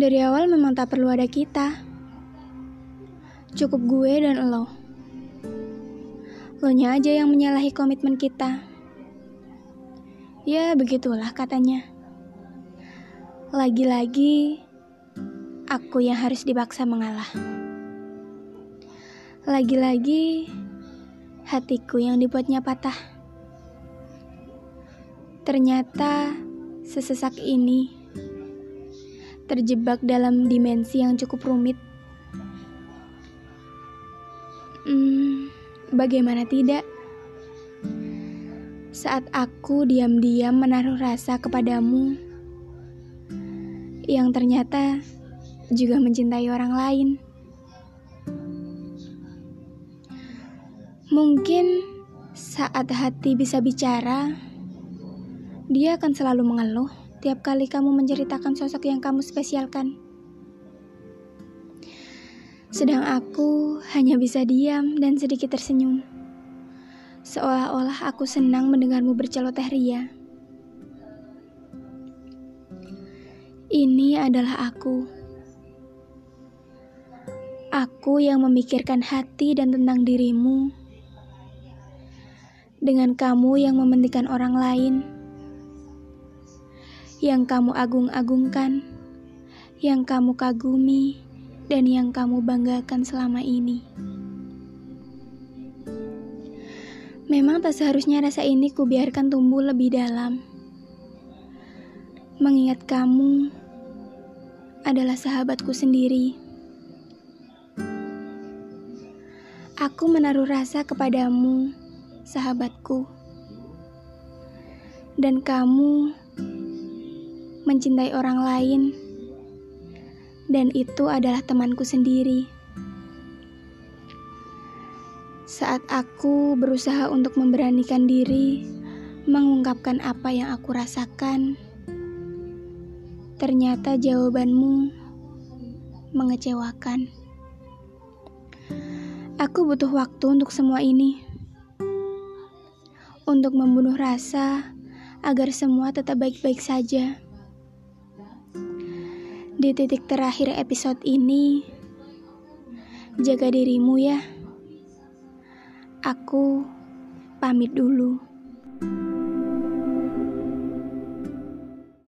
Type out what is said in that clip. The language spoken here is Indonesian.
Dari awal memang tak perlu ada kita. Cukup gue dan lo. Lo nya aja yang menyalahi komitmen kita. Ya, begitulah katanya. Lagi-lagi, aku yang harus dipaksa mengalah. Lagi-lagi, hatiku yang dibuatnya patah. Ternyata, sesesak ini terjebak dalam dimensi yang cukup rumit. Hmm, bagaimana tidak? Saat aku diam-diam menaruh rasa kepadamu, yang ternyata juga mencintai orang lain. Mungkin saat hati bisa bicara, dia akan selalu mengeluh tiap kali kamu menceritakan sosok yang kamu spesialkan. Sedang aku hanya bisa diam dan sedikit tersenyum. Seolah-olah aku senang mendengarmu berceloteh ria. Ini adalah aku. Aku yang memikirkan hati dan tentang dirimu. Dengan kamu yang mementingkan orang lain yang kamu agung-agungkan, yang kamu kagumi, dan yang kamu banggakan selama ini. Memang tak seharusnya rasa ini kubiarkan tumbuh lebih dalam. Mengingat kamu adalah sahabatku sendiri. Aku menaruh rasa kepadamu, sahabatku. Dan kamu mencintai orang lain, dan itu adalah temanku sendiri. Saat aku berusaha untuk memberanikan diri, mengungkapkan apa yang aku rasakan, ternyata jawabanmu mengecewakan. Aku butuh waktu untuk semua ini, untuk membunuh rasa agar semua tetap baik-baik saja. Di titik terakhir episode ini, jaga dirimu ya. Aku pamit dulu.